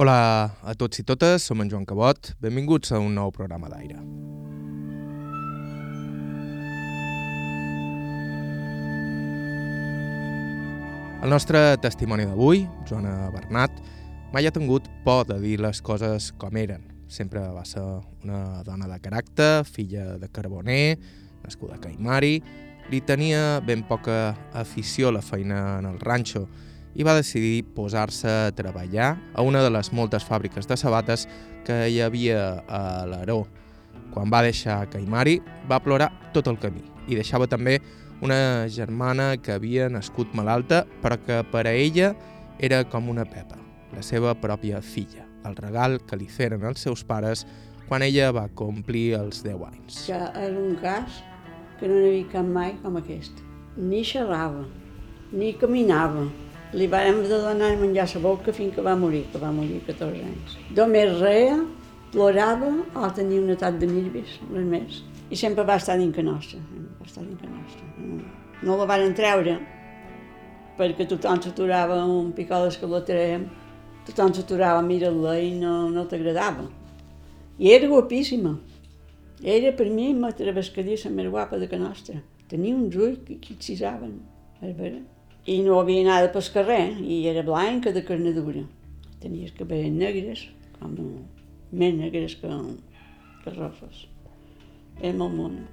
Hola a tots i totes, som en Joan Cabot. Benvinguts a un nou programa d'aire. El nostre testimoni d'avui, Joana Bernat, mai ha tingut por de dir les coses com eren. Sempre va ser una dona de caràcter, filla de carboner, nascuda a Caimari, li tenia ben poca afició a la feina en el ranxo i va decidir posar-se a treballar a una de les moltes fàbriques de sabates que hi havia a l'Aró. Quan va deixar Caimari, va plorar tot el camí i deixava també una germana que havia nascut malalta però que per a ella era com una pepa, la seva pròpia filla, el regal que li feren els seus pares quan ella va complir els 10 anys. Ja era un cas que no n'havia cap mai com aquest. Ni xerrava, ni caminava. Li vàrem de donar menjar a la boca fins que va morir, que va morir a 14 anys. Només reia, plorava o tenia un atac de nervis, res més. I sempre va estar dins que nostra, va estar dins que nostra. No, no la van treure perquè tothom s'aturava un picó d'escalatrem, tothom s'aturava a mirar-la i no, no t'agradava. I era guapíssima. Era per mi la travescadissa més guapa de que nostra. Tenia uns ulls que xisaven, és vera. I no havia anat pel carrer, i era blanca de carnadura. Tenia els cabells negres, com més negres que, que rossos. Era molt mona.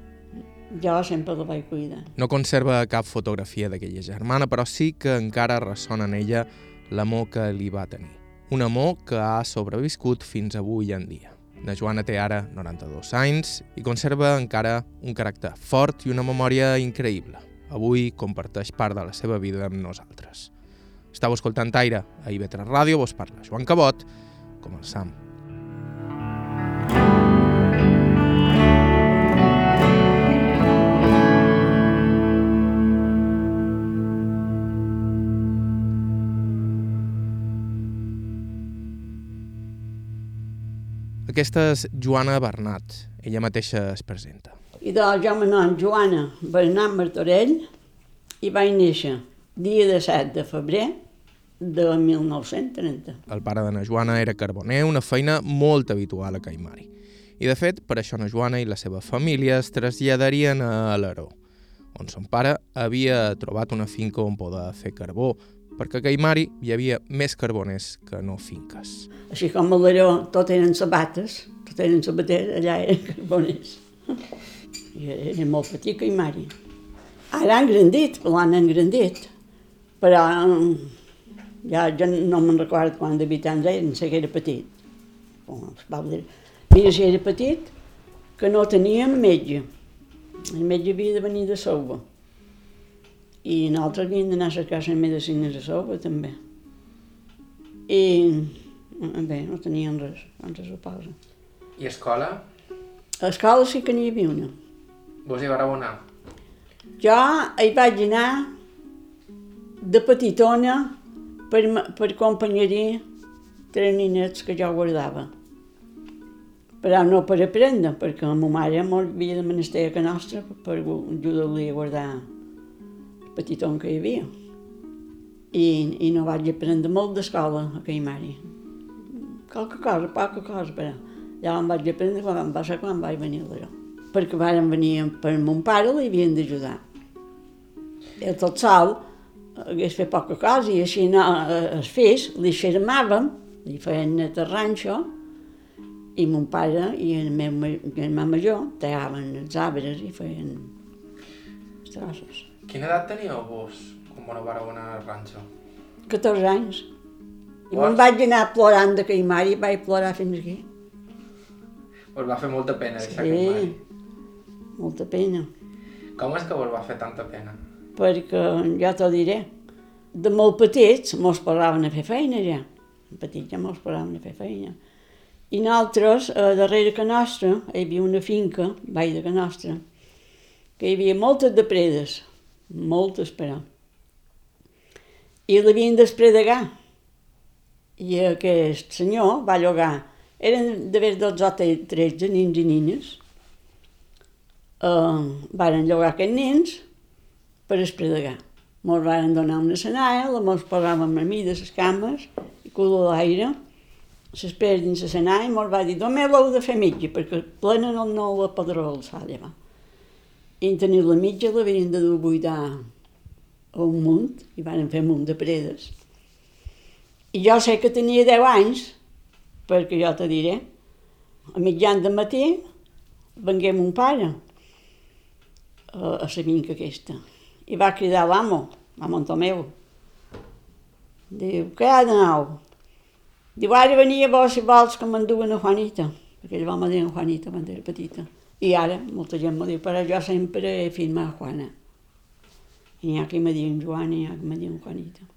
Jo sempre la vaig cuidar. No conserva cap fotografia d'aquella germana, però sí que encara ressona en ella l'amor que li va tenir. Un amor que ha sobreviscut fins avui en dia. La Joana té ara 92 anys i conserva encara un caràcter fort i una memòria increïble. Avui comparteix part de la seva vida amb nosaltres. Estau escoltant Aire a IB3 Ràdio, vos parla Joan Cabot, començam. Aquesta és Joana Bernat. Ella mateixa es presenta. I doncs jo me nom Joana Bernat Martorell i vaig néixer dia de 7 de febrer de 1930. El pare de na Joana era carboner, una feina molt habitual a Caimari. I de fet, per això na Joana i la seva família es traslladarien a Alaró, on son pare havia trobat una finca on poder fer carbó, perquè a Caimari hi havia més carboners que no finques. Així com a l'Aró tot eren sabates, tot eren sabaters, allà eren carboners. I era molt petit que hi mari. Ara han grandit, l'han engrandit, però ja jo no me'n recordo quant d'habitants eren, sé que era petit. Mira, si era petit, que no teníem metge. El metge havia de venir de Souba. I nosaltres havíem d'anar a cercar les medicines a Souba, també. I bé, no tenien res, doncs se suposa. I escola? A escola sí que n'hi havia una. Vos hi vareu anar? Jo hi vaig anar de petitona per, per companyeria tres ninets que jo guardava. Però no per aprendre, perquè la meva mare molt havia de menester a nostra per ajudar-li a guardar el petiton que hi havia. I, i no vaig aprendre molt d'escola aquell mare. Qualque cosa, poca cosa, però ja em vaig aprendre quan va ser quan vaig venir a perquè varen venir per mon pare, li havien d'ajudar. El tot sol hagués fet poca cosa i així no, es fes, li xermàvem, li feien net el ranxo, i mon pare i el meu germà major tallaven els arbres i feien els trossos. Quina edat teníeu vos quan no vareu anar al ranxo? 14 anys. I me'n vaig anar plorant de Caimar i vaig plorar fins aquí. Us va fer molta pena deixar Sí, Caimari. molta pena. Com és que vos va fer tanta pena? perquè ja t'ho diré, de molt petits mos posaven a fer feina ja. De petits ja mos posaven a fer feina. I nosaltres, a darrere que nostra, hi havia una finca, vall de que nostra, que hi havia moltes de predes, moltes però. I l'havien d'espredegar. I aquest senyor va llogar, eren d'haver 12 o 13 nins i nines, uh, varen llogar aquests nins per espredegar. Mos varen donar una senalla, la mos posàvem a mi de les cames i color l'aire s'espera dins la senà i mos va dir, només l'heu de fer mitja, perquè plena no, no la podrà alçar llevar. I en tenir la mitja l'havien de dur buidar a un munt, i van fer un munt de predes. I jo sé que tenia 10 anys, perquè jo te diré, a mitjan de matí vengué mon pare a, a la vinca aquesta. I va cridar l'amo, l'amo Tomeu. Diu, què ha de nou? Diu, ara venia vos si vols que m'enduen a Juanita, perquè ell va me dir Juanita quan era petita. I ara molta gent me diu, però jo sempre he firmat Juana. I n'hi ha qui me diuen Joana i n'hi ha qui me diuen Juanita.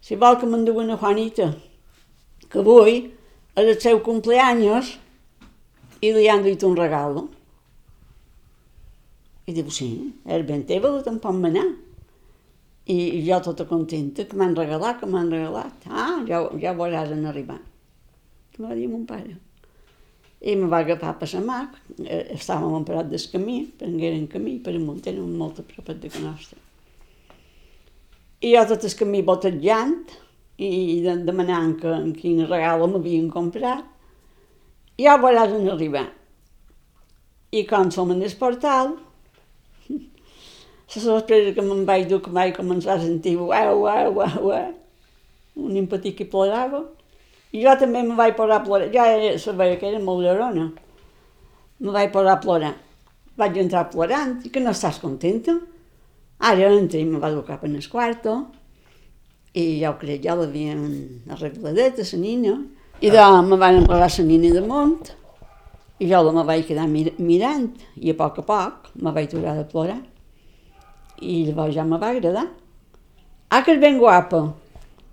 Si vol que m'enduen a Juanita, que avui és el seu cumpleaños i li han dit un regal. I diu, sí, és ben teva, te'n pot manar. I jo tota contenta, que m'han regalat, que m'han regalat. Ah, ja, ja veuràs en arribar. Que va dir mon pare. I me va agafar per la mà, eh, estàvem en parat del camí, prengueren camí per amunt, érem molt a propet de que nostra. I jo tot el camí botejant i demanant que, quin regal m'havien comprat. Ja veuràs en arribar. I quan som en el portal, la sorpresa que me'n vaig dur, que vaig començar a sentir uau, uau, uau, uau, un impetit que plorava. I jo també me vaig posar a plorar. Ja era, sabia que era molt llorona. Me vaig posar a plorar. Vaig entrar plorant. I que no estàs contenta? Ara entra i me va dur cap en el quarto. I ja ho crec, ja l'havien arregladet, la nina. I de, me van posar la nina de munt. I jo la me vaig quedar mir mirant. I a poc a poc me vaig aturar de plorar. I llavors ja me va agradar. Ah, que és ben guapa.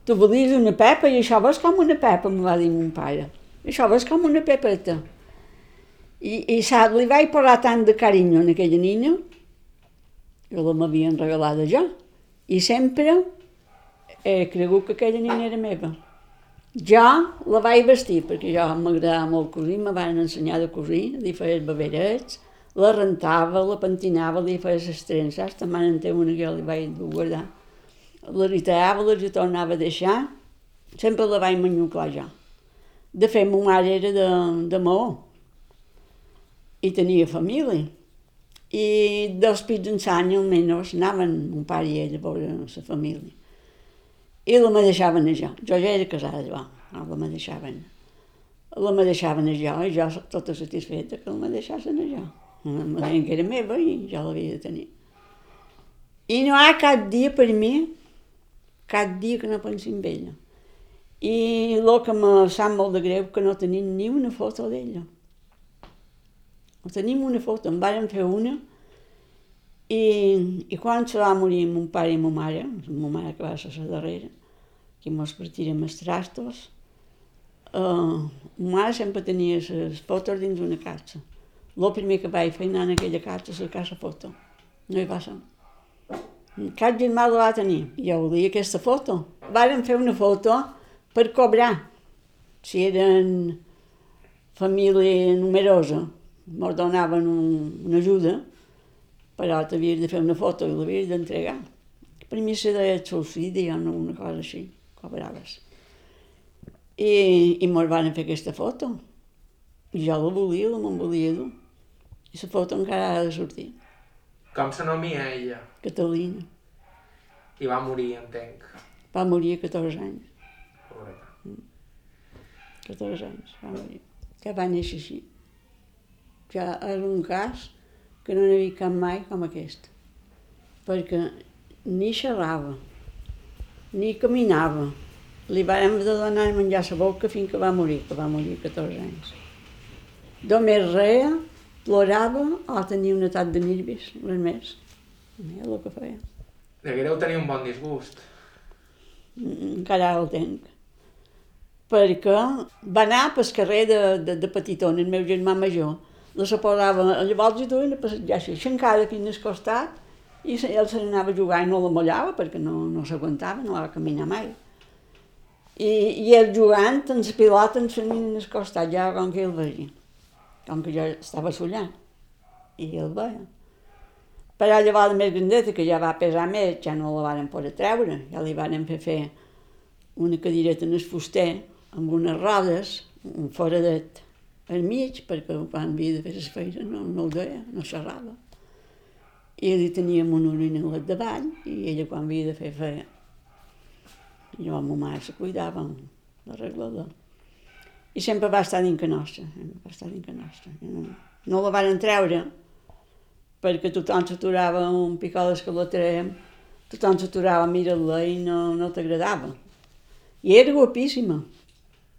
Tu volies una pepa i això vas com una pepa, em va dir mon pare. Això vas com una pepeta. I, i sap, li vaig posar tant de carinyo en aquella nina, que la m'havien regalada jo. I sempre he cregut que aquella nina era meva. Jo la vaig vestir, perquè jo m'agradava molt cosir, me van ensenyar de cosir, li feia els baberets, la rentava, la pentinava, li feia les trences, també en té una que jo li vaig guardar la retallava, la tornava a deixar, sempre la vaig manyuclar jo. De fet, ma mare era de, de Maó i tenia família. I dos pits d'ensany almenys anaven un pare i ell a veure la família. I la me deixaven jo. Jo ja era casada, jo. No, la me deixaven. La me deixaven jo i jo tota satisfeta que la me deixassin a jo. Me deien que era meva i jo l'havia de tenir. I no hi ha cap dia per mi cap dia que no pensi en ella. I el que me sap molt de greu que no tenim ni una foto d'ella. No tenim una foto, en vàrem fer una i, i quan se va morir mon pare i ma mare, ma mare que va ser la darrera, que mos partirem els trastos, uh, ma mare sempre tenia les fotos dins una caixa. El primer que vaig fer en aquella caixa és la foto. No hi va ser. Cap germà la va tenir. Jo volia aquesta foto. Varen fer una foto per cobrar. Si eren família numerosa, ens donaven un, una ajuda, però t'havies de fer una foto i l'havies d'entregar. Per mi se deia subsidi o no, una cosa així, cobraves. I, i mos van fer aquesta foto. I jo la volia, la me'n volia dur. I la foto encara ha de sortir. Com s'anomia ella? Catalina. I va morir, entenc. Va morir a 14 anys. Pobreta. 14 anys va morir. Que va néixer així. Ja és un cas que no n'he vist cap mai com aquest. Perquè ni xerrava, ni caminava. Li vàrem de donar menjar a la boca fins que va morir, que va morir a 14 anys. Només reia, plorava o tenia un atac de nervis, res més. Mira el que feia. Deguéreu tenir un bon disgust. Encara el tenc. Perquè va anar pel carrer de, de, de Petitona, el meu germà major. La se posava, llavors jo duia a passejar així, xencada fins al costat, i ell se n'anava a jugar i no la mollava perquè no, no s'aguantava, no va caminar mai. I, i ell jugant en la pilota ens venien al costat, ja com que el veia. Com que jo estava sollant. I el veia. Però llavors més grandeta, que ja va pesar més, ja no la varen poder treure. Ja li varen fer fer una cadireta en el fuster, amb unes rodes, un foradet al mig, perquè quan havia de fer les feines no, no ho deia, no xerrava. I li teníem un orinelet davall i ella quan havia de fer feia. Jo amb ma mare se cuidava l'arreglador. I sempre va estar dins que nostra, va estar dins que nostra. No, no la van treure perquè tothom s'aturava un picó d'escalatrem, tothom s'aturava a mirar-la i no, no t'agradava. I era guapíssima.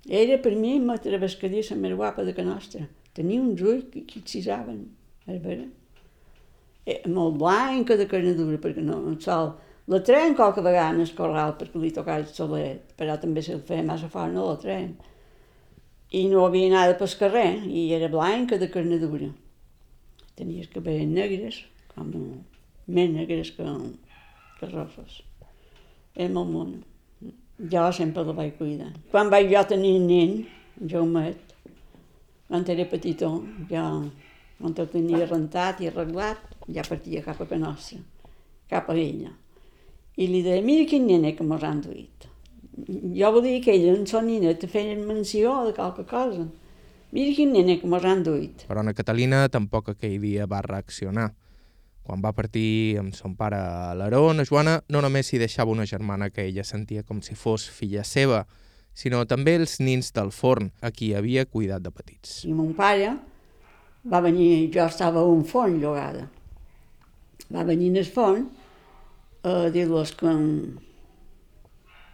Era per mi la travescadissa més guapa de que nostra. Tenia uns ulls que, que xisaven, és vera. Eh, molt blanca de carne dura, perquè no, el sol... La tren qualque vegada el corral perquè li tocava el solet, però també si el feia massa fort no la tren. I no havia anat pel carrer, i era blanca de carne dura. Tenia els cabells negres, com més negres que, que rossos. Era molt mona. Jo sempre la vaig cuidar. Quan vaig jo tenir nen, Jaumet, quan era petitó, ja, quan tot tenia rentat i arreglat, ja partia cap a nostra, cap a ella. I li deia, mira quin nene que mos han duit. Jo volia que ella, en son te feien menció de qualque cosa. Mira quin nene que mos han duit. Però Ana Catalina tampoc aquell dia va reaccionar. Quan va partir amb son pare a l'Aró, la Joana no només hi deixava una germana que ella sentia com si fos filla seva, sinó també els nins del forn, a qui havia cuidat de petits. I mon pare va venir, jo estava a un forn llogada, va venir al forn a dir-los que,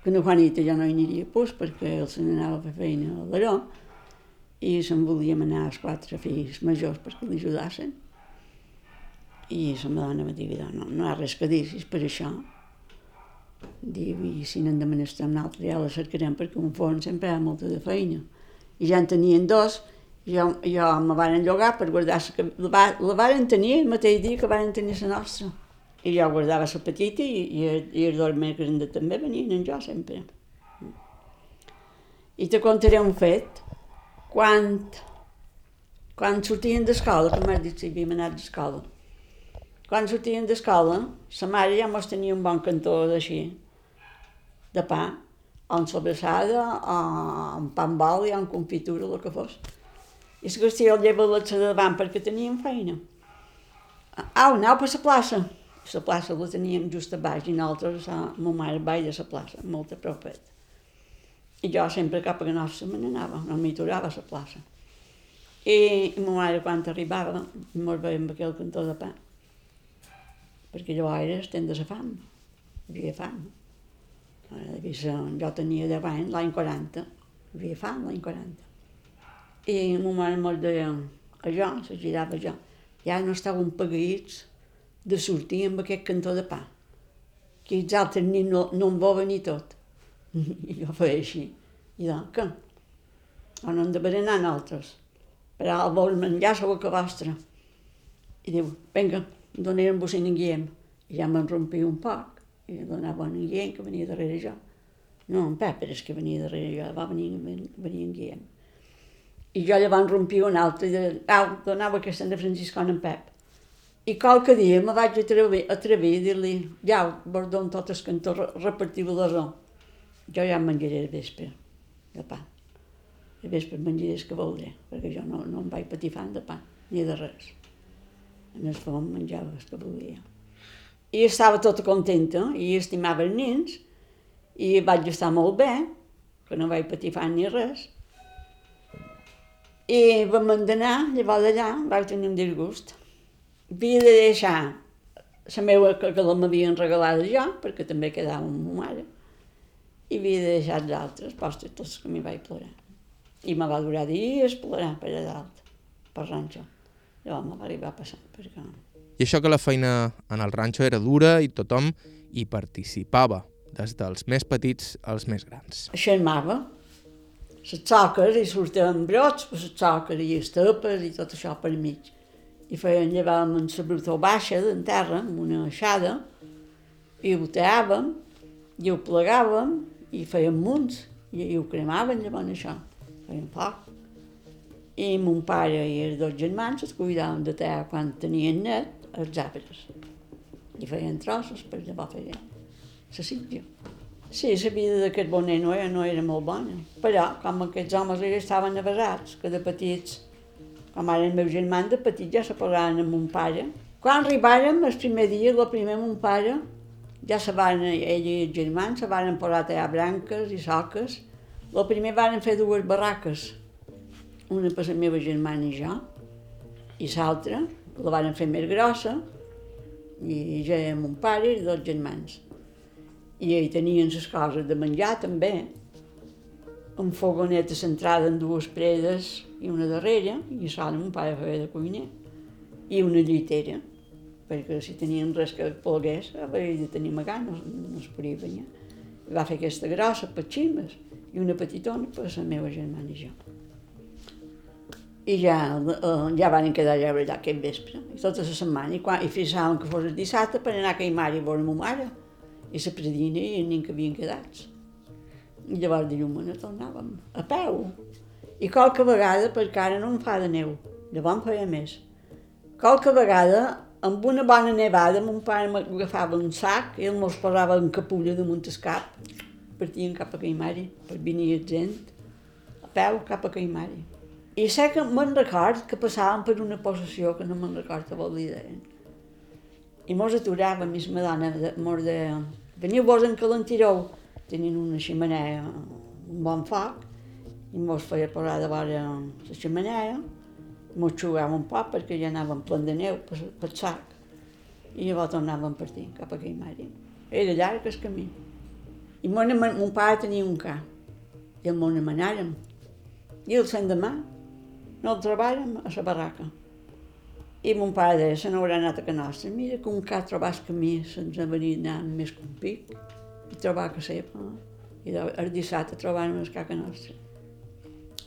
que no Juanita ja no hi aniria pus perquè el se n'anava a fer feina a l'Aró i se'n volíem anar els quatre fills majors perquè li ajudassin i la meva dona va dir, no, no hi ha res que dir, si és per això. Diu, i si n'hem de menester un altre ja la cercarem perquè un forn sempre hi ha molta de feina. I ja en tenien dos, jo, jo me van llogar per guardar la, la, la varen tenir el mateix dia que van tenir la nostra. I jo guardava la petita i, i, i els dos més grans també venien en jo sempre. I te contaré un fet. Quan, quan sortien d'escola, que m'has dit si havíem anat d'escola, quan sortien d'escola, sa mare ja mos tenia un bon cantó d'així, de pa, o en sobrassada, o en pa amb oli, o en confitura, el que fos. I es gastia el lleva a davant perquè teníem feina. Au, aneu per la plaça. La plaça la teníem just a baix i nosaltres, a ma mare, baix de la plaça, molt a propet. I jo sempre cap a la nostra me n'anava, no m'hi aturava a la plaça. I ma mare, quan arribava, mos veiem aquell cantó de pa perquè llavors de la fam, hi havia fam. Jo tenia 10 anys, l'any 40, hi havia fam l'any 40. I ma mare mos deia, a jo, se girava jo, ja no estàvem paguits de sortir amb aquest cantó de pa, que els altres ni no, no en volen ni tot. I jo feia així. I doncs, què? O no hem de berenar nosaltres. Però el vol menjar segur que vostre. I diu, vinga, donaren vos en Guillem. I ja me'n rompia un poc, i donava en Guillem que venia darrere jo. No, en Pep és que venia darrere jo, va venir, venir en Guillem. I jo llavors rompia un altre, i de, au, donava aquesta de Francisco en Pep. I qualque dia me vaig atrevir, atrevir a dir-li, ja, vos dono tot el cantó, repartiu la raó. Jo ja menjaré el vespre, de pa. El vespre menjaré el que voldré, perquè jo no, no em vaig patifant de pa, ni de res en el forn menjava el que volia. I estava tota contenta, i estimava els nens, i vaig estar molt bé, que no vaig patir fan ni res. I vam anar, llavors d'allà vaig tenir un disgust. Havia de deixar la meva, que, que m'havien regalat jo, perquè també quedava amb ma mare, i havia de deixar els altres, postres tots que m'hi vaig plorar. I me va durar dies plorar per allà dalt, per ranxo. Llavors me va passar, perquè... I això que la feina en el ranxo era dura i tothom hi participava, des dels més petits als més grans. Xermava, les soques, i sortien brots per les soques i les tapes i tot això per mig. I feien llevàvem en la brutó baixa d'en terra, amb una aixada, i ho teàvem, i ho plegàvem, i feien munts, i, i ho cremaven llavors això. Feien foc. I mon pare i els dos germans es cuidaven de tallar quan tenien net els arbres. I feien trossos per llavors fer la sitja. Sí, la vida de Carboner no era, no era molt bona, però com aquests homes ja estaven avasats, que de petits, com ara el meu germà de petit ja se parlaven amb mon pare. Quan arribàrem, el primer dia, el primer mon pare, ja se van, ell i els germans, se van posar a tallar branques i soques. El primer van fer dues barraques, una per la meva germana i jo, i l'altra la van fer més grossa, i ja era mon pare i dos germans. I hi tenien les coses de menjar també, amb fogoneta centrada en dues predes i una darrere, i sola mon pare feia de cuiner, i una llitera, perquè si tenien res que polgués, havia de tenir magà, no, no es podia. I va fer aquesta grossa per ximes i una petitona per la meva germana i jo. I ja, eh, ja van quedar allà allà aquest vespre, i tota la setmana, i, quan, i fixàvem que fos el dissabte per anar a Caimar i veure ma mare, i la predina i el nen que havien quedats. I llavors de llum no tornàvem, a peu. I qualque vegada, perquè ara no em fa de neu, llavors em feia més. Qualque vegada, amb una bona nevada, mon pare m'agafava un sac i el mos posava en capulla damunt el cap, partien cap a Caimari, per venir gent, a peu cap a Caimari. I sé que me'n record que passàvem per una possessió que no me'n record què vol dir. I mos aturàvem, i ma dona mos de... Veniu vos en calentireu. Tenien una ximenea, un bon foc, i mos feia posar de vora la ximenea, mos xugàvem un poc perquè ja anàvem plen de neu per, per sac. I llavors tornàvem partint cap a aquell mare. Era llarg el camí. I mon, mon pare tenia un ca. I el mon manàrem. I el demà no el trobàrem a la barraca. I mon pare deia, se n'haurà anat a casa nostra. Mira que un ca trobàs camí se'ns ha venit anant més que un pic i trobar que seva. I el dissabte trobàrem el ca nostra.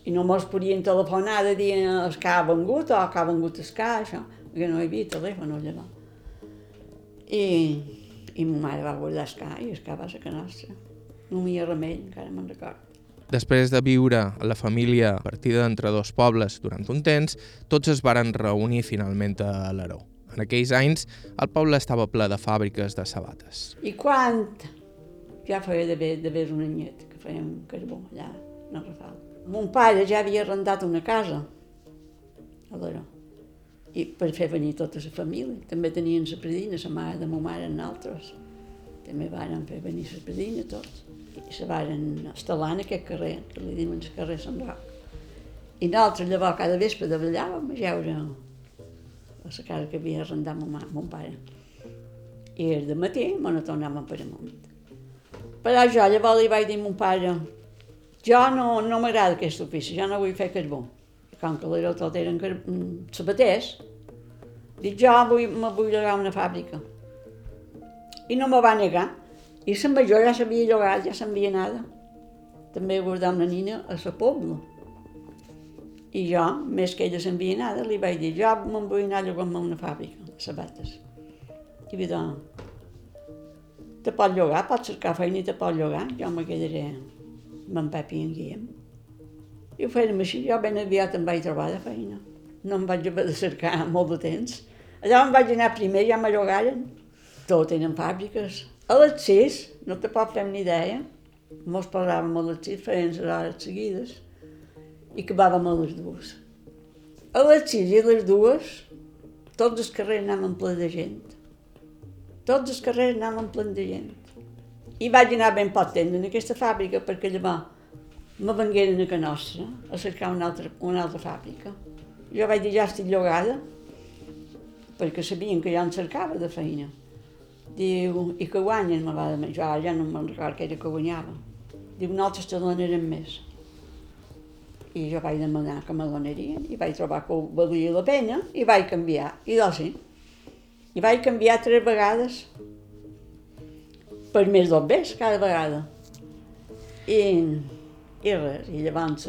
I no mos podien telefonar de dir el ca ha vengut o que ha vengut el ca, això, perquè no hi havia telèfon allà. I, i ma mare va guardar el ca i el ca va ser nostra. No m'hi ha remei, encara me'n recordo. Després de viure la família partida entre dos pobles durant un temps, tots es varen reunir finalment a l'Aró. En aquells anys, el poble estava ple de fàbriques de sabates. I quan ja feia d'haver d'haver un anyet que fèiem carbó allà, no Rafal. Mon pare ja havia arrendat una casa a l'Aró i per fer venir tota la família. També tenien la predina, la mare de ma mare en altres. També varen fer venir la predina tots i se varen instal·lar en aquest carrer, que li diuen el carrer Sant Roc. I nosaltres llavors cada vespre davallàvem a jeure a la casa que havia arrendat mon, mon pare. I el de matí me ne tornàvem per amunt. Però jo llavors li vaig dir a mon pare jo no, no m'agrada aquest ofici, jo no vull fer carbó. I com que l'era tot eren mm, sabaters, dic jo vull, me vull llogar una fàbrica. I no me va negar. I la major ja s'havia llogat, ja s'havia anada. També guardar una nina a la pobla. I jo, més que ella s'havia anada, li vaig dir, jo me'n vull anar a llogar a una fàbrica, sabates. I va dir, te pot llogar, pot cercar feina i te pot llogar, jo me quedaré amb en Pepi i en Guillem. I ho fèiem així, jo ben aviat em vaig trobar de feina. No em vaig haver de cercar molt de temps. Allà em vaig anar primer, ja me llogaren. Tot eren fàbriques, a les sis, no te pot fer ni idea, mos posàvem a les sis, feien les hores seguides i acabàvem a les dues. A les sis i a les dues, tots els carrers anaven ple de gent. Tots els carrers anaven ple de gent. I vaig anar ben poc temps en aquesta fàbrica perquè llavors me vengueren a nostra a cercar una altra, una altra fàbrica. Jo vaig dir, ja estic llogada, perquè sabien que jo en cercava de feina. Diu, i que guanyen, me va dir, jo ja no me'n record que era que guanyava. Diu, nosaltres te donarem més. I jo vaig demanar que me donarien i vaig trobar que valia la pena i vaig canviar. I doncs sí. I vaig canviar tres vegades per més dos bes cada vegada. I, i res, i llavors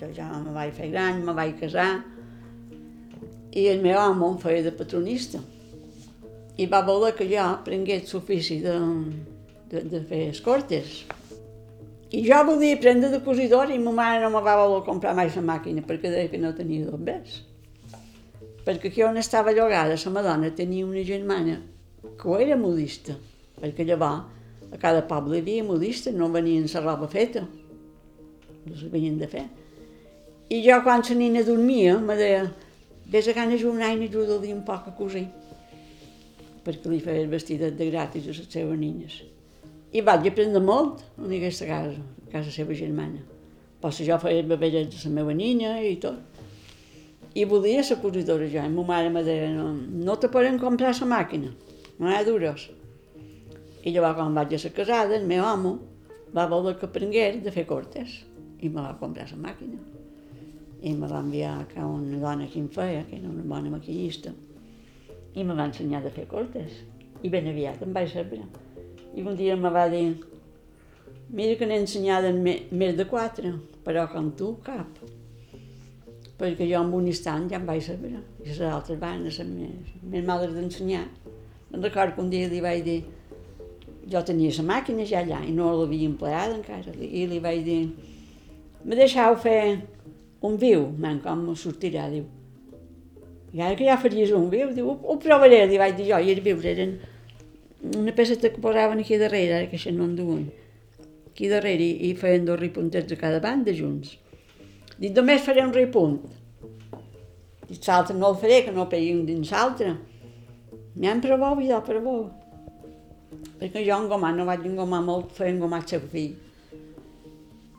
jo ja me vaig fer gran, me vaig casar i el meu home feia de patronista i va voler que jo aprengués l'ofici de, de, de fer escortes. I jo volia aprendre de cosidora i ma mare no me va voler comprar mai la màquina perquè deia que no tenia dos bes. Perquè aquí on estava llogada, la meva dona tenia una germana que era modista, perquè llavors A cada poble hi havia modistes, no venien la roba feta. Els havien de fer. I jo, quan la nina dormia, me deia, vés a Can Ajunai i ajuda-li un poc a cosir perquè li feia vestidet de gratis a les seves nines. I vaig aprendre molt en aquesta casa, a casa seva germana. Però jo feia els babellets de la meva nina i tot. I volia ser cosidora jo. I ma mare me deia, no, no te poden comprar la màquina, no hi ha duros. I llavors, quan vaig a ser casada, el meu amo va voler que aprengués de fer cortes i me va comprar la màquina. I me va enviar a una dona que em feia, que era una bona maquillista, i me va ensenyar a fer cortes. I ben aviat em vaig saber. I un dia me va dir, mira que n'he ensenyat més de quatre, però com tu cap. Perquè jo en un instant ja em vaig saber. I les altres van ser més, més males d'ensenyar. Me'n recordo que un dia li vaig dir, jo tenia la màquina ja allà i no l'havia empleada encara. I li vaig dir, me deixau fer un viu, man, com sortirà, diu. I ara que ja faries un viu, diu, ho, ho provaré, li vaig dir jo, i els vius eren una peseta que posaven aquí darrere, ara que això no en duen. Aquí darrere, i, i feien dos ripuntets de cada banda junts. Dic, només faré un ripunt. Dic, l'altre no el faré, que no peguin dins l'altre. M'han provat, i jo provat perquè jo engomar no vaig engomar molt, feia engomar el seu fill.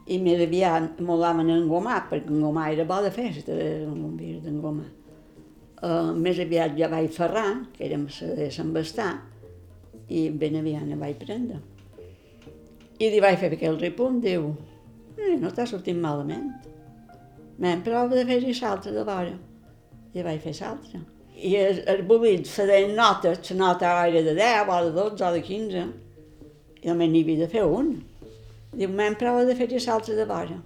I més aviat m'olaven engomar, perquè engomar era bo de festa, un vir d'engomar. Uh, més aviat ja vaig ferrar, que érem de Sant Bastà, i ben aviat ne vaig prendre. I li vaig fer aquell ripunt, diu, eh, no t'ha sortit malament. M'hem provat de fer-hi l'altre de vora. I vaig fer l'altre i el, el bolit se deien notes, la nota era de 10 o de 12 o de 15, i només n'hi havia de fer un. Diu, m'hem prova de fer l'altre de vora.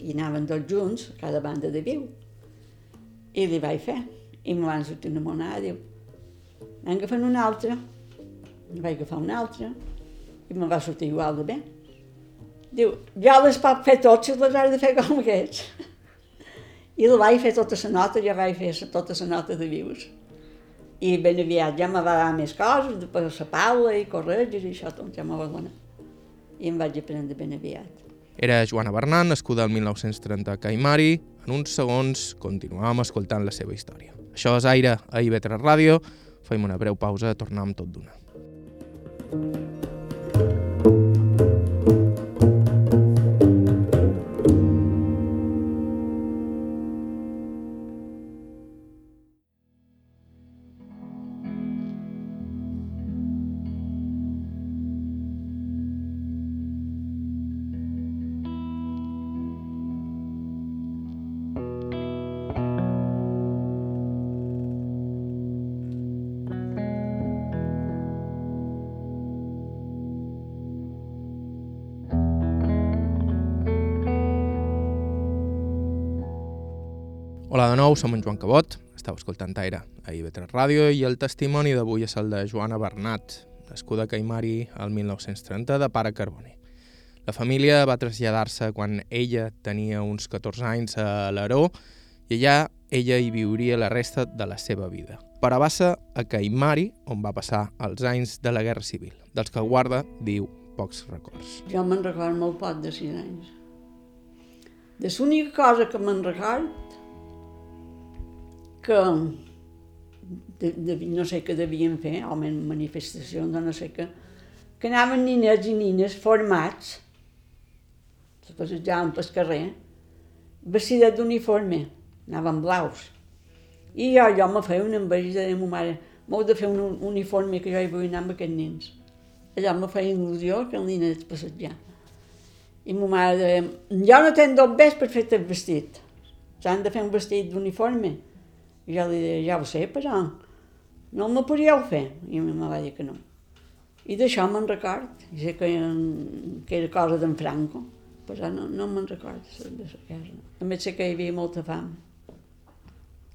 I anaven tots junts, cada banda de viu. I li vaig fer. I me van sortir una monada, diu, m'hem agafat una altra. I vaig agafar una altra. I me va sortir igual de bé. Diu, ja les pot fer tots si les has de fer com aquests. I la vaig fer tota la nota, ja vaig fer tota la nota de vius. I ben aviat ja me va dar més coses, després la Paula i corregis i això tot ja me va donar. I em vaig aprendre ben aviat. Era Joana Bernat, nascuda el 1930 a Caimari. En uns segons continuàvem escoltant la seva història. Això és Aire a IB3 Ràdio. Fem una breu pausa, tornem tot d'una. thank you Hola de nou, som en Joan Cabot, estàu escoltant Aire a IB3 Ràdio i el testimoni d'avui és el de Joana Bernat, nascuda a Caimari el 1930 de pare Carboni. La família va traslladar-se quan ella tenia uns 14 anys a l'Aró i allà ella hi viuria la resta de la seva vida. Però va ser a Caimari on va passar els anys de la Guerra Civil, dels que guarda, diu, pocs records. Jo me'n recordo molt poc de 6 anys. De l'única cosa que me'n recordo que de, de, no sé què devien fer, o manifestacions o no sé què, que anaven ninets i nines formats, se passejaven pel carrer, vestida d'uniforme, anaven blaus. I jo, jo me feia una enveja de ma mare, m'heu de fer un uniforme que jo hi vull anar amb aquests nens. Allò me feia il·lusió que el nen es passejar. I ma mare deia, jo no tenc dos bes per fer-te vestit. S'han de fer un vestit d'uniforme. I jo li deia, ja ho sé, però no me podíeu fer? I me va dir que no. I d'això me'n record. I sé que, que era cosa d'en Franco, però no, no me'n record de la casa. També sé que hi havia molta fam.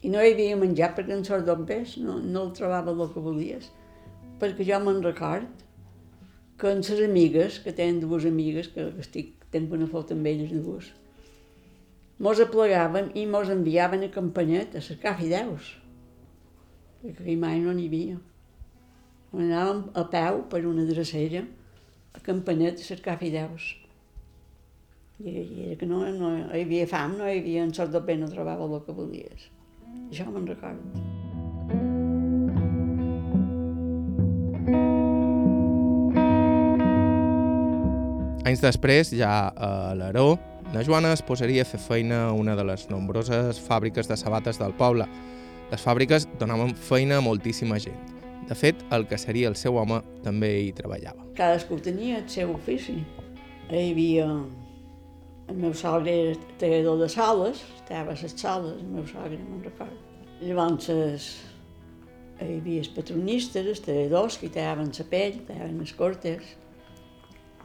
I no hi havia menjar perquè en sort d'ombers no, no el trobava el que volies. Perquè jo me'n record que en les amigues, que tenen dues amigues, que estic tenint una foto amb elles dues, mos aplegaven i mos enviaven a Campanyet a cercar fideus, perquè aquí mai no n'hi havia. Anàvem a peu per una drecera a Campanet a cercar fideus. I, i era que no, no hi havia fam, no hi havia en sort de no trobava el que volies. Això me'n recordo. Anys després, ja a l'Aró, la Joana es posaria a fer feina a una de les nombroses fàbriques de sabates del poble. Les fàbriques donaven feina a moltíssima gent. De fet, el que seria el seu home també hi treballava. Cadascú tenia el seu ofici. Hi havia... El meu sogre era tallador de sales, estava a les sales, el meu sogre, me'n recordo. Llavors, es, hi havia els patronistes, els talladors, que tallaven la pell, tallaven les cortes,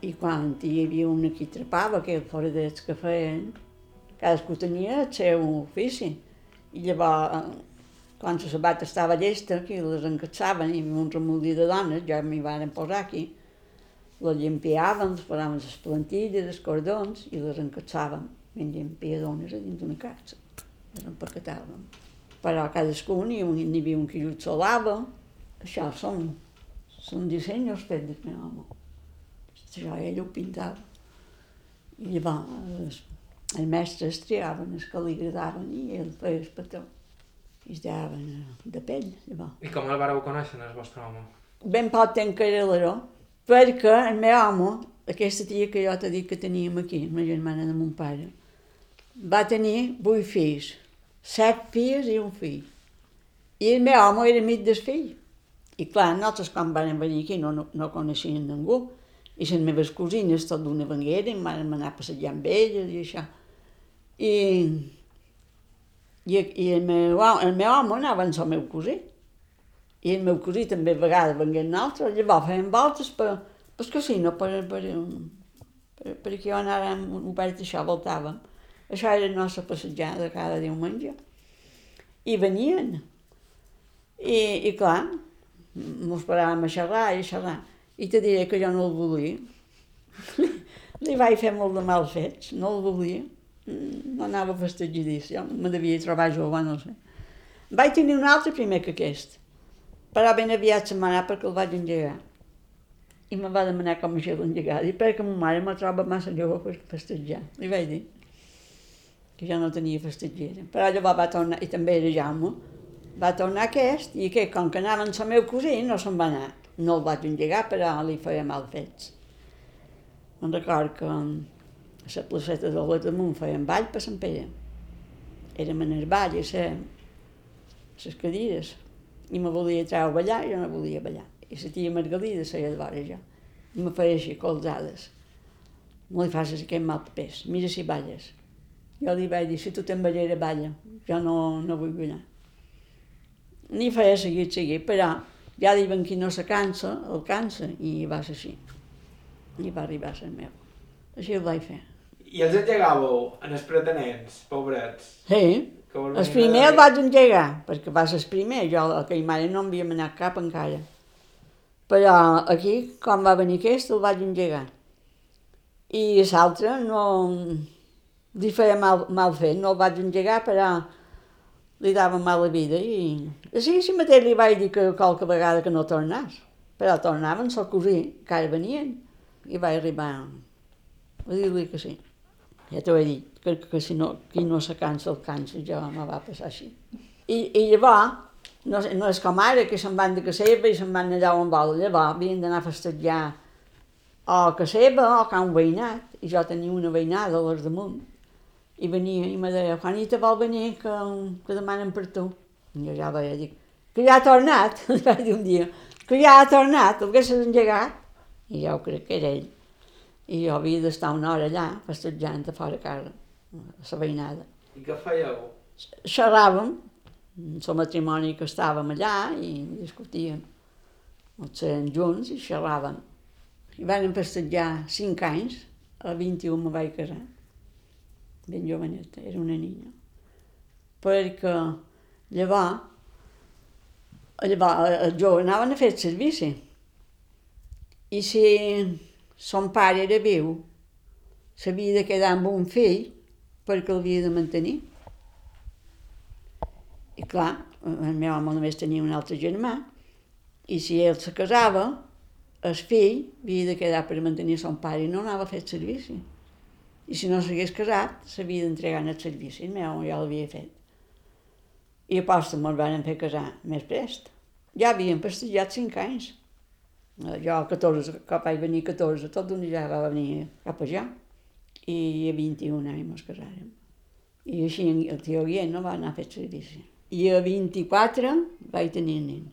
i quan hi havia una que trepava, que foradets que feien, cadascú tenia el seu ofici. I llavors, quan la sabata estava llesta, que les encatsaven, i hi un remolí de dones, ja m'hi van posar aquí, les llimpiàvem, les posàvem les plantilles, els cordons, i les encatsaven ben llimpiadones a dins d'una casa. Les empaquetàvem. Però cadascú n'hi n'hi havia un que solava. Això són, són dissenys fets del meu home. Això ell ho pintava. I llavors els, els mestres triaven els que li agradaven i ell feia el patró. I es deien de pell, llavors. I com el vareu conèixer, el vostre home? Ben poc temps que era l'heró, perquè el meu home, aquesta tia que jo t'he dit que teníem aquí, la germana de mon pare, va tenir vuit fills, set filles i un fill. I el meu home era amic del fill. I clar, nosaltres quan vam venir aquí no, no, no coneixíem ningú. I les meves cosines tot d'una venguera, em van anar a passejar amb elles i això. I, i, i el, meu, el meu home anava amb el meu cosí. I el meu cosí també a vegades vengué un altre, llavors feien voltes per, per casino, per, per, per, per aquí on ara ho vaig deixar, voltàvem. Això era la nostra passejada cada diumenge. I venien. I, i clar, mos paràvem a xerrar i a xerrar. I te diré que jo no el volia. Li vaig fer molt de mal fets, no el volia. No anava festejadís, jo me devia trobar jove, no sé. Vaig tenir un altre primer que aquest, però ben aviat va anar perquè el vaig engegar. I me va demanar com això l'engegar. I perquè ma mare me troba massa jove per festejar. Li vaig dir que jo no tenia festejera. Però llavors va tornar, i també era Jaume, va tornar aquest, i que com que anava amb el meu cosí no se'n va anar. No el vaig engegar, però li feia mal fets. Me'n record que a la placeta de la damunt feien ball per Sant Pere. Érem en el ball, a les cadires, i me volia treure a ballar, jo no volia ballar. I la tia Margalida seia de vora jo. I me feia així, colzades. No li facis aquest mal pes, mira si balles. Jo li vaig dir, si tu te'n ballera, balla. Jo no, no vull ballar. Ni feia seguir, seguir, però ja diuen qui no se cansa, el cansa, i va ser així. I va arribar a ser meu. Així ho vaig fer. I els engegàveu en els pretenents, pobrets? Sí, el primer a el vaig engegar, perquè va ser el primer, jo aquell mare no havíem anat cap encara. Però aquí, quan va venir aquest, el vaig engegar. I l'altre no... li feia mal, mal fet, no el vaig engegar, però li dava mala vida i... Sí, sí mateix li vaig dir que qualque vegada que no tornàs. Però tornaven, sol cosí, que ara venien. I vaig arribar a dir-li que sí. Ja t'ho he dit, que, que si no, qui no se cansa el cansa, jo me va passar així. I, i llavors, no, no és com ara, que se'n van de casa seva i se'n van allà on vol. Llavors havien d'anar a festejar o a casa seva o a un veïnat, i jo tenia una veïnada a les damunt. I venia i me deia, Juanita vol venir que, que demanen per tu. I jo ja veia, dic, que ja ha tornat, li vaig dir un dia, que ja ha tornat, el que s'ha engegat. I jo crec que era ell. I jo havia d'estar una hora allà, festejant a fora casa, a la veïnada. I què fèieu? Xerràvem, el matrimoni que estàvem allà i discutíem. Ens seien junts i xerràvem. I vam festejar cinc anys, a 21 me vaig casar. Ben joveneta, era una nina. Perquè llavors, llavors els joves anaven a fer el servici. I si son pare era viu, s'havia de quedar amb un fill perquè l'havia de mantenir. I clar, el meu home només tenia un altre germà, i si ell se casava, el fill havia de quedar per mantenir son pare i no anava a fer servici. I si no s'hagués casat, s'havia d'entregar en el servici, meu ja l'havia fet. I aposta me'l van fer casar més prest. Ja havien pastellat cinc anys. Jo a 14, cap vaig venir a 14, tot d'un ja va venir cap allà. I a 21 anys ens casàrem. I així el tio Guillem no va anar a fer servici. I a 24 vaig tenir nen.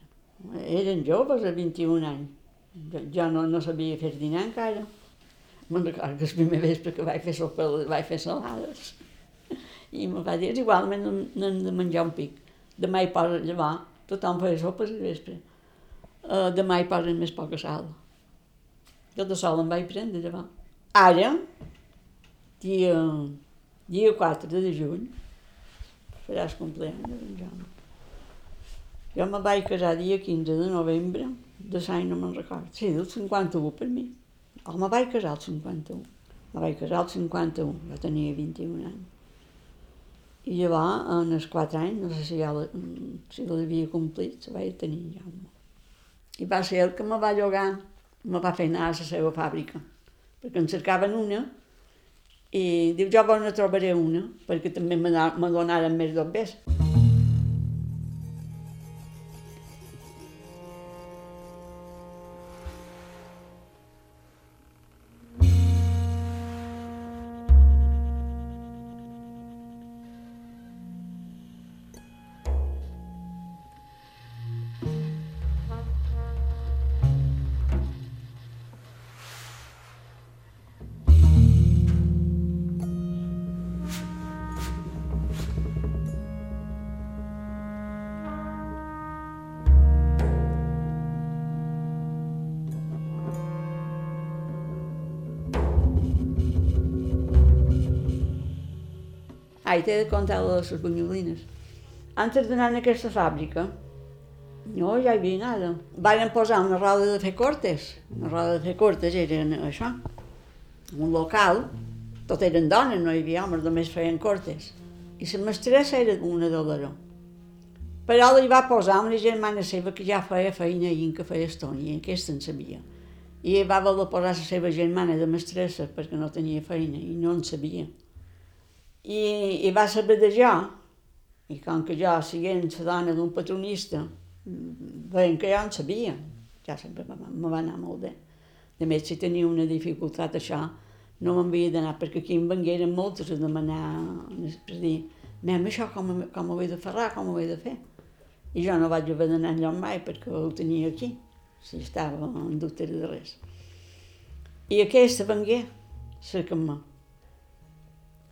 Eren joves a 21 anys. Jo no, no sabia fer dinar encara. Me'n recordo que el primer vespre que vaig fer sopa, vaig fer salades. I me va dir, és igual, n'hem de menjar un pic. Demà hi posa llevar, tothom feia sopes al vespre. Uh, demà hi posen més poca sal. Jo de sol em vaig prendre llevar. Ara, dia, dia 4 de juny, faràs compleany d'en Jaume. Jo me vaig casar dia 15 de novembre, de l'any no me'n recordo. Sí, del 51 per mi. O me vaig casar al 51. Me vaig casar al 51, jo tenia 21 anys. I llavors, en els 4 anys, no sé si ja si l'havia complit, la vaig tenir en Jaume. I va ser el que me va llogar, me va fer anar a la seva fàbrica, perquè en cercaven una, i diu, jo ne trobaré una, perquè també me, donaren més dobbers. Ai, t'he de contar de les bunyolines. Antes d'anar a aquesta fàbrica, no hi havia nada. Varen posar una roda de fer cortes. Una roda de fer cortes era això, un local, tot eren dones, no hi havia homes, només feien cortes. I la mestressa era una de l'Aró. Però li va posar una germana seva que ja feia feina i que feia estona, i aquesta en sabia. I va voler posar la seva germana de mestressa perquè no tenia feina i no en sabia. I, i va saber de jo, i com que jo, siguent la dona d'un patronista, veien que jo en sabia, ja sempre me, me va anar molt bé. A més, si tenia una dificultat això, no m'havia d'anar, perquè aquí em vengueren moltes a demanar, per dir, nen, això com, com ho he de ferrar, com ho he de fer? I jo no vaig haver d'anar enlloc mai perquè ho tenia aquí, si estava en dubte de res. I aquesta vengué, cercant-me. Dic,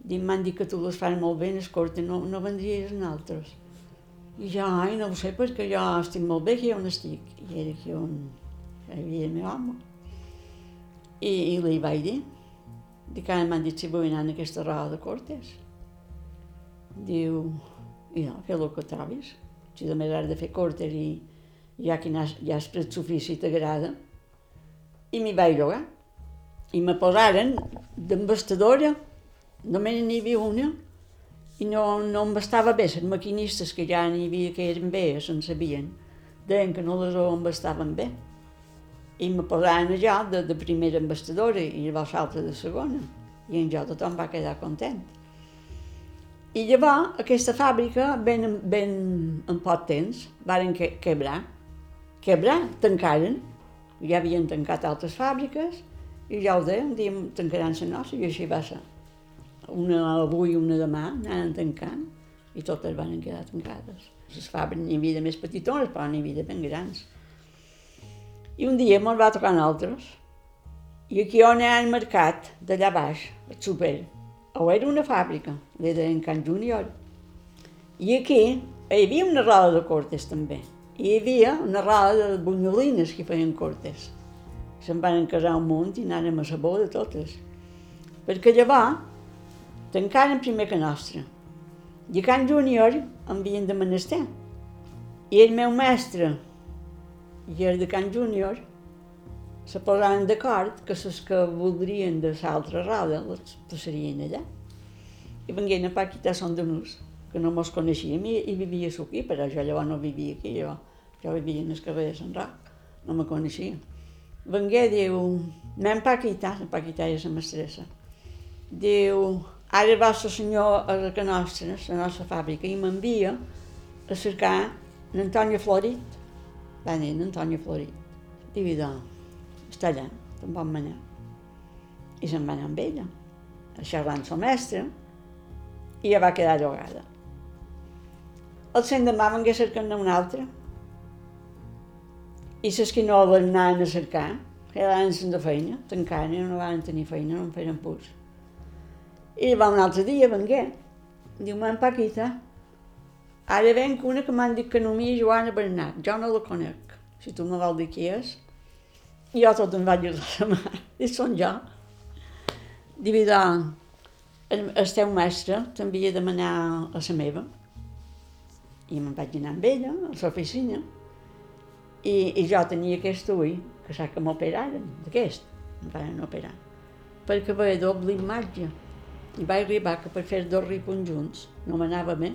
m'han dit que tu les fas molt bé, escolta, no, no vendries en altres. I jo, ai, no ho sé, perquè jo estic molt bé aquí on estic. I era aquí on hi havia el meu home. I, i li vaig dir. Dic, ara m'han dit si vull anar en aquesta roda de cortes. Diu, ja, fer el que trobis. Si només has de fer cortes i ja que has, ja has pres l'ofici i t'agrada. I m'hi vaig llogar. I me posaren d'embastadora, només n'hi havia una, i no, no em bastava bé, les maquinistes que ja n'hi havia que eren bé, se'n sabien, deien que no les em bastaven bé. I me posaven allò de, de primera embastadora i llavors l'altra de segona. I en jo tothom va quedar content. I llavors aquesta fàbrica, ben, ben en poc temps, varen que, quebrar. Quebrar, tancaren. Ja havien tancat altres fàbriques i ja ho deien, dia tancaran la nostra i així va ser. Una avui i una demà anaven tancant i totes van quedar tancades. Les fàbriques n'hi havia de més petitones, però n'hi havia de ben grans. I un dia me'n va tocar altres. I aquí on el mercat, d'allà baix, el súper, o era una fàbrica, li deien Can Júnior. I aquí hi havia una roda de cortes també. I hi havia una roda de bunyolines que feien cortes. Se'n van casar un munt i anàrem a sabó de totes. Perquè llavors tancaren primer que nostra. I a Can Júnior em havien de menester. I el meu mestre i el de Can Júnior se posaven d'acord que les que voldrien de l'altra roda les passarien allà. I vengueren a Paquita són de nus, que no mos coneixíem i, i vivia aquí, però jo llavors no vivia aquí, jo, jo vivia en el carrer de Sant Roc, no me coneixia. vengué, diu, m'hem Paquita, la Paquita és la mestressa, diu, ara va el senyor a la nostra, a la nostra fàbrica, i m'envia a cercar l'Antònia Florit. Va dir, l'Antònia Florit. Diu, doncs, està allà, te'n pot manar. I se'n va anar amb ella, a xerrar amb la mestra, i ja va quedar llogada. El cent demà vengué cercant una altra. I les que no van anar a cercar, que eren de feina, tancant, no van tenir feina, no en feien pus. I va un altre dia, vengué. Diu, m'han Paquita, ara venc una que m'han dit que no mi Joana Bernat, jo no la conec. Si tu me vol dir qui és, i jo tot em vaig dir la mà. I són jo. Diu, el, el teu mestre t'envia a demanar a la meva. I me'n vaig anar amb ella, a l'oficina. I, I jo tenia aquest ull, que sap que m'operaren, d'aquest, em van operar, perquè veia doble imatge. I vaig arribar que per fer dos ripons junts no m'anava bé.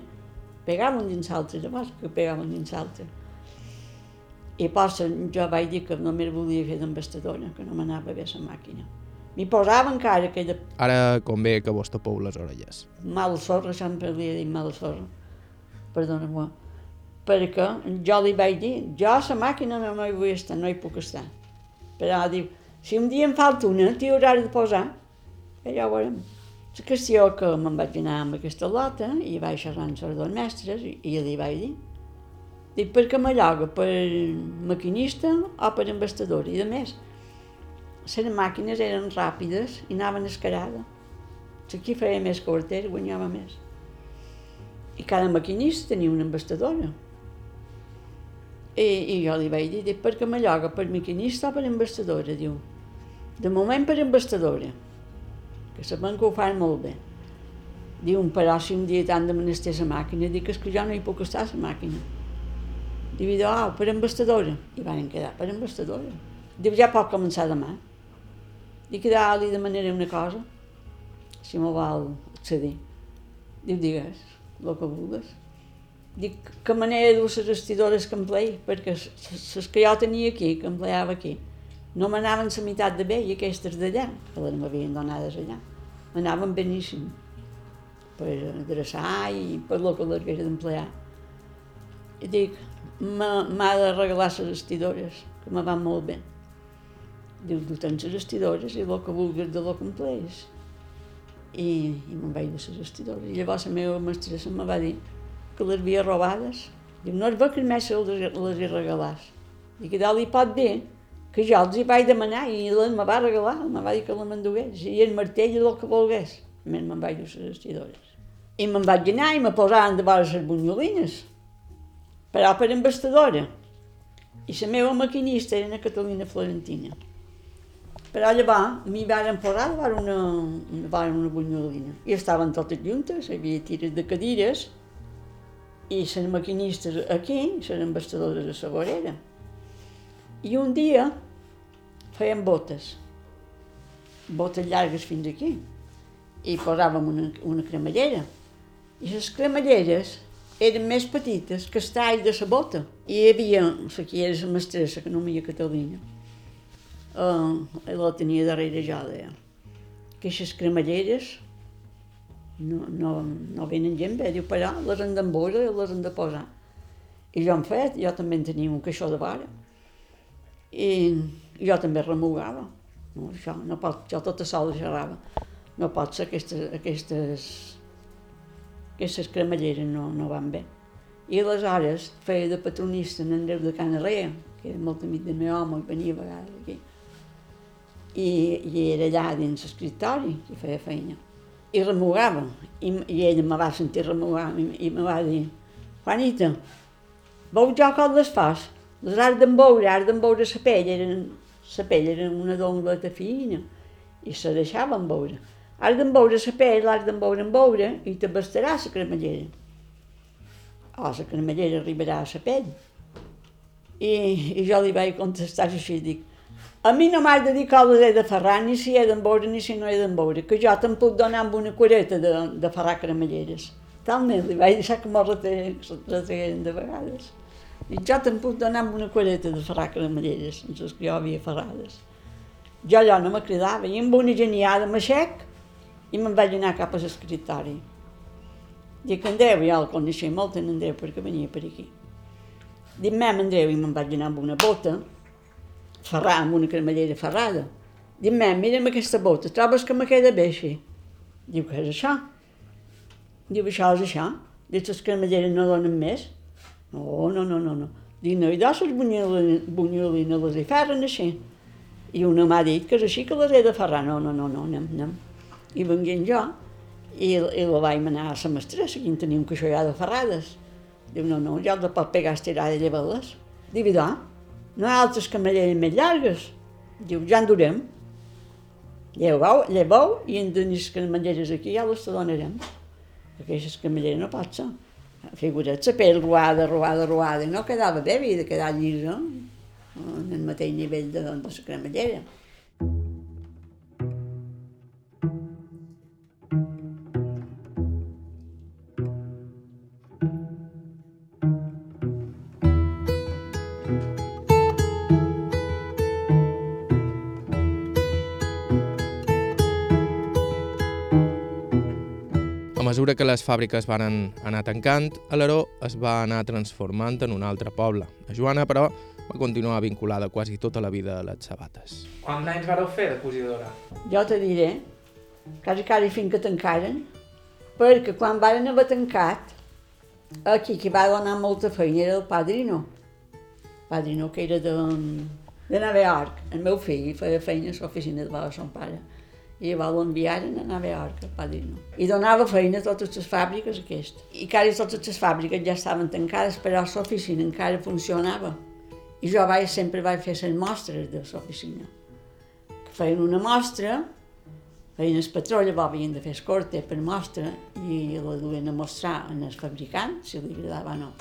Pegaven dins l'altre, llavors que pegaven dins l'altre. I posa, jo vaig dir que només volia fer d'embastadora, que no m'anava bé la màquina. M'hi posava encara aquella... Ara convé que vos tapeu les orelles. Mal sorra, sempre li he dit mal sorra. Perdona-m'ho. Perquè jo li vaig dir, jo a la màquina no, hi vull estar, no hi puc estar. Però diu, si un dia em falta una, t'hi hauràs de posar. I ja ho veurem. La qüestió que me'n vaig anar amb aquesta lota i vaig xerrar amb les dos mestres i, li vaig dir dic, per què m'alloga? Per maquinista o per embastador? I a més, les màquines eren ràpides i anaven escarada. Si qui feia més quarter guanyava més. I cada maquinista tenia una embastadora. I, i jo li vaig dir, dic, per què m'alloga? Per maquinista o per embastadora? Diu, de moment per embastadora que sabem que ho fan molt bé. Diu, però si un dia t'han de menester la màquina, dic, és que jo no hi puc estar la màquina. Diu, oh, per embastadora. I van quedar per embastadora. Diu, ja pot començar demà. Dic, que li demanaré una cosa, si m'ho vol accedir. Diu, digues, el que vulguis. Dic, que manera dur les vestidores que emplei, perquè les que jo tenia aquí, que empleava aquí, no m'anaven la meitat de bé i aquestes d'allà, que les m'havien donades allà, m'anaven beníssim per adreçar i per el que les hagués d'emplear. I dic, m'ha de regalar les vestidores, que me van molt bé. Diu, tu tens les vestidores i el que vulguis de lo que. I, i me'n vaig de les vestidores. I llavors la meva mestressa me va dir que les havia robades. Diu, no és bo que mestre les, les hi regalàs. Dic, que li pot dir que jo els hi vaig demanar i ell me va regalar, me va dir que la m'endugués, i el martell i el que volgués. Més me'n vaig dur les vestidores. I me'n vaig anar i me posaven de vora les bunyolines, però per embastadora. I la meva maquinista era una Catalina Florentina. Però llavors m'hi van posar de vora una, vora una bunyolina. I estaven totes juntes, hi havia tires de cadires, i les maquinistes aquí, les embastadores a la vorera. I un dia feien botes, botes llargues fins aquí, i posàvem una, una cremallera. I les cremalleres eren més petites que el tall de la bota. I hi havia la que era la mestressa, que no m'hi havia Catalina. Uh, la tenia darrere jo, deia. Que aquestes cremalleres no, no, no venen gent bé, diu, però les han d'embosar i les han de posar. I jo hem fet, jo també en tenia un caixó de vara i jo també remugava. No, això, no pot, jo tota sola xerrava. No pot ser aquestes, aquestes, aquestes cremalleres no, no van bé. I aleshores feia de patronista en Andreu de Canarrea, que era molt amic del meu home i venia a vegades aquí. I, i era allà dins l'escriptori i feia feina. I remugava, i, i ella me va sentir remugar i, i me va dir Juanita, veu jo com les fas? Les has d'emboure, has d'emboure la pell, eren, la pell era una dongleta fina i se deixava emboure. Has d'emboure la pell, l'has d'emboure emboure i te bastarà la cremallera. O la cremallera arribarà a la pell. I, I jo li vaig contestar així, dic, a mi no m'has de dir com he de ferrar, ni si he d'emboure ni si no he d'emboure, que jo te'n puc donar amb una cureta de, de ferrar cremalleres. Talment li vaig deixar que m'ho reteguen de vegades. I jo te'n puc donar amb una quareta de ferrar cremalleres, amb les que jo havia ferrades. Jo allò no me cridava, i amb una geniada m'aixec i me'n vaig anar cap a l'escriptori. Dic, Andreu, ja el coneixia molt, en Andreu, perquè venia per aquí. Dic, mem, Andreu, i me'n vaig anar amb una bota, ferrar, amb una cremallera ferrada. Dic, mem, mira'm aquesta bota, trobes que me queda bé així? Diu, què és això? Diu, això és això. Dic, les cremalleres no donen més? No, no, no, no, no. Dic, no, i dos les bunyolines les hi ferren així. I una m'ha dit que és així que les he de ferrar. No, no, no, no, anem, anem. I venguent jo, i, i la vaig anar a la mestressa, aquí en tenia un caixó ja de ferrades. Diu, no, no, ja el pot pegar estirar de llevar-les. Diu, no, no hi ha altres camalleres més llargues. Diu, ja en durem. Lleveu, lleveu i en tenis camalleres aquí ja les te donarem. Perquè aquestes camalleres no pot ser. Figura't, la pell ruada, ruada, ruada, no quedava bé, havia de quedar llisa en el mateix nivell de, de la cremallera. Mesura que les fàbriques van anar tancant, Alaró es va anar transformant en un altre poble. A Joana, però, va continuar vinculada quasi tota la vida a les sabates. Quants anys vareu fer de cosidora? Jo te diré, quasi quasi fins que tancaren, perquè quan varen haver tancat, aquí qui va donar molta feina era el padrino. Padrino que era de, de Nova York. El meu fill feia feina a l'oficina de son pare i llavors l'enviaren a Nova York, el padrino. I donava feina a totes les fàbriques aquestes. I quasi totes les fàbriques ja estaven tancades, però l'oficina encara funcionava. I jo vaig, sempre vaig fer les mostres de l'oficina. Feien una mostra, feien el patró, llavors havien de fer escorte per mostra i la duien a mostrar en el fabricant, si li agradava o no.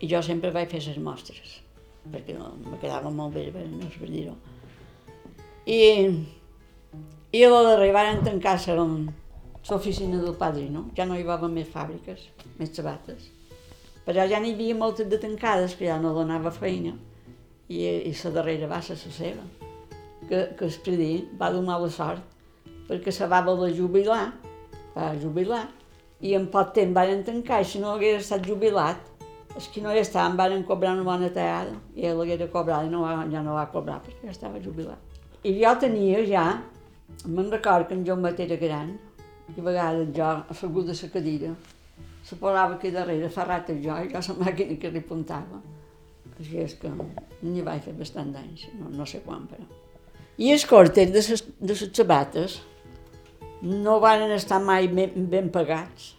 I jo sempre vaig fer les mostres, perquè no, me quedava molt bé, no sé dir-ho. I i la darrera van tancar l'oficina del padrino, ja no hi va haver més fàbriques, més sabates. Però ja n'hi havia moltes de tancades, que ja no donava feina, i, i la darrera va ser la seva, que, que el predí va donar la sort, perquè se va voler jubilar, va jubilar, i en poc temps van tancar, i si no hagués estat jubilat, els que no hi estaven van cobrar una bona tallada, i ell l'haguera cobrat i no va, ja no va cobrar, perquè ja estava jubilat. I jo tenia ja Record que en Joan Mat era gran i a vegades jo, assegut de la cadira, se posava aquí darrere, ferrat jo, i jo la màquina que li puntava. Així és que n'hi vaig fer bastant d'anys, no, no sé quan, però. I els cortes de les, de les sabates no van estar mai ben, ben pagats,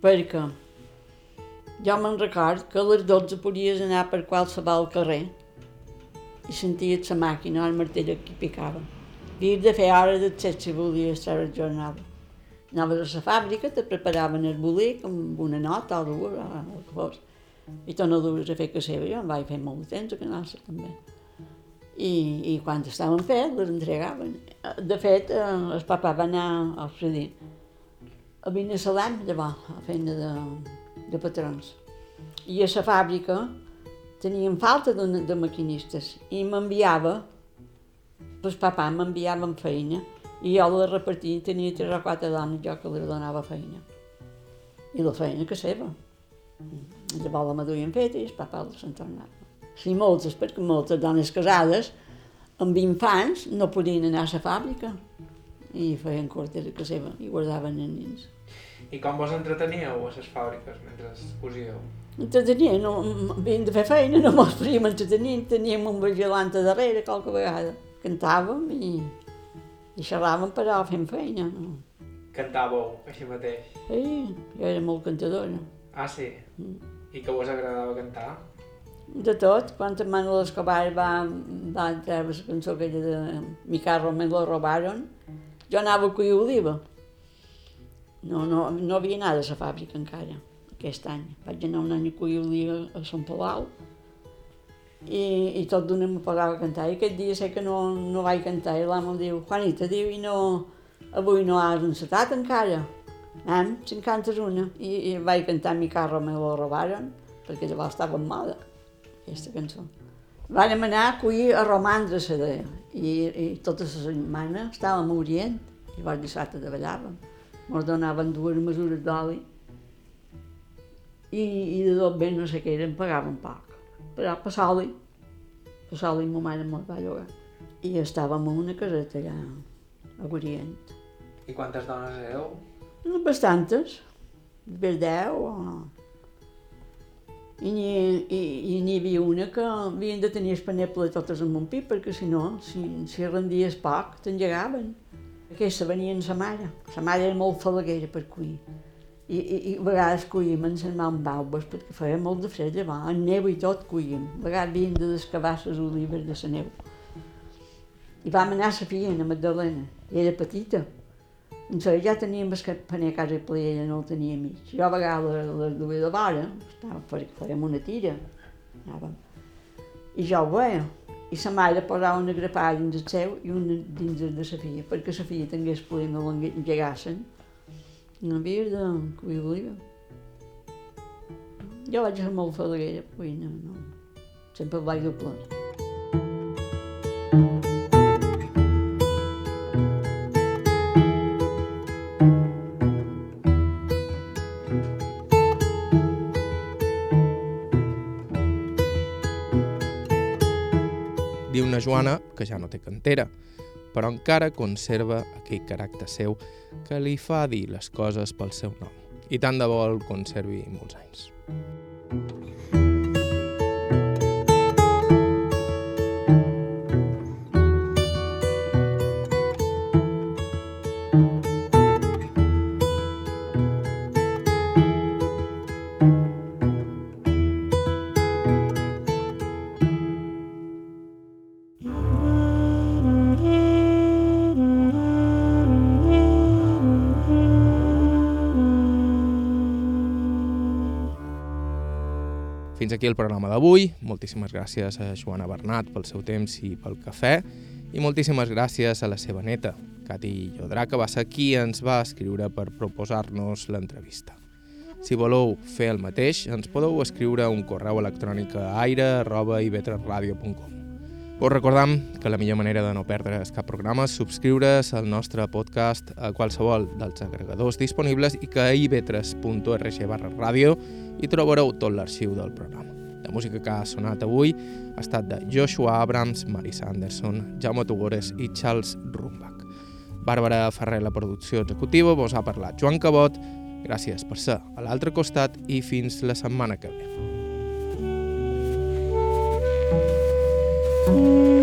perquè jo me'n record que a les 12 podies anar per qualsevol carrer i senties la màquina, el martell que picava. Havies de fer set si volies treure el jornal. Anaves a la fàbrica, te preparaven el bolic amb una nota o dues, o el que fos. I te no dues a fer que seva, jo em vaig fer molt de temps a Canassa també. I, i quan estaven fets, les entregaven. De fet, eh, el papa va anar al Fredí a Binissalem, llavors, a feina de, de patrons. I a la fàbrica tenien falta de, de maquinistes i m'enviava el papà m'enviava en feina i jo la repartia, tenia tres o quatre dones jo que li donava feina. I la feina que seva. Llavors la m'duien feta i el papà se'n tornava. Sí, moltes, perquè moltes dones casades amb infants no podien anar a la fàbrica i feien cortes a casa seva i guardaven els nens. I com vos entreteníeu a les fàbriques mentre cosíeu? Entreteníem, no, havíem de fer feina, no mos podíem entretenir, teníem un vigilant darrere qualque vegada cantàvem i, i xerràvem però fent feina. Cantàveu així mateix? Sí, jo era molt cantadora. Ah, sí? Mm. I què vos agradava cantar? De tot, quan en Manuel Escobar va, va treure la cançó aquella de Mi carro me lo robaron, jo anava a collir oliva. No, no, no havia anat a la fàbrica encara, aquest any. Vaig anar un any a collir oliva a Sant Palau, i, i tot d'una me pagava a cantar. I aquest dia sé que no, no vaig cantar i l'amo diu, Juanita, diu, i no, avui no has encetat encara. Anem, si en cantes una. I, i vaig cantar Mi carro me lo robaron, perquè llavors estava en moda. aquesta cançó. Vàrem anar a collir a romandre, se deia, i, i tota la setmana estàvem orient, i llavors dissabte treballàvem. Ens donaven dues mesures d'oli i, i de tot bé no sé què eren, pagaven poc. Però per soli ma mare me'l va llogar. I estàvem en una caseta allà, a Orient. I quantes dones éreu? Bastantes, per deu o... I n'hi i, i n'hi havia una que havien de tenir espaneble totes en un pit, perquè si no, si, si rendies poc, t'engegaven. Aquesta venia amb sa mare. Sa mare era molt falaguera per cuir. I, i, i a vegades cuíem en les mans baubes, perquè feia molt de fred llavors, en neu i tot cuíem. A vegades havien de descavar les olives de la neu. I vam anar a la filla, a Magdalena, i era petita. Doncs ja teníem el paner a casa ple ella no el tenia mig. Jo a vegades les duia de vora, estava, fèiem una tira, anàvem. I jo ho veia. I sa mare posava una grapada dins el seu i una dins de sa filla, perquè sa filla tingués ple no l'engegassin. Ser molt falaguera, vull no, no. Sempre el vaig doblar. Diu una Joana que ja no té cantera, però encara conserva aquell caràcter seu que li fa dir les coses pel seu nom. I tant de bo el conservi molts anys. Aquí el programa d'avui. Moltíssimes gràcies a Joana Bernat pel seu temps i pel cafè. I moltíssimes gràcies a la seva neta, Cati Llodrà, que va ser qui ens va escriure per proposar-nos l'entrevista. Si voleu fer el mateix, ens podeu escriure un correu electrònic a aire.ivetresradio.com Us recordam que la millor manera de no perdre's cap programa és subscriure's al nostre podcast a qualsevol dels agregadors disponibles i que a ivetres.org barra ràdio hi trobareu tot l'arxiu del programa. La música que ha sonat avui ha estat de Joshua Abrams, Marisa Anderson, Jaume Tugores i Charles Rumbach. Bàrbara Ferrer, la producció executiva, vos ha parlat Joan Cabot. Gràcies per ser a l'altre costat i fins la setmana que ve. Mm-hmm.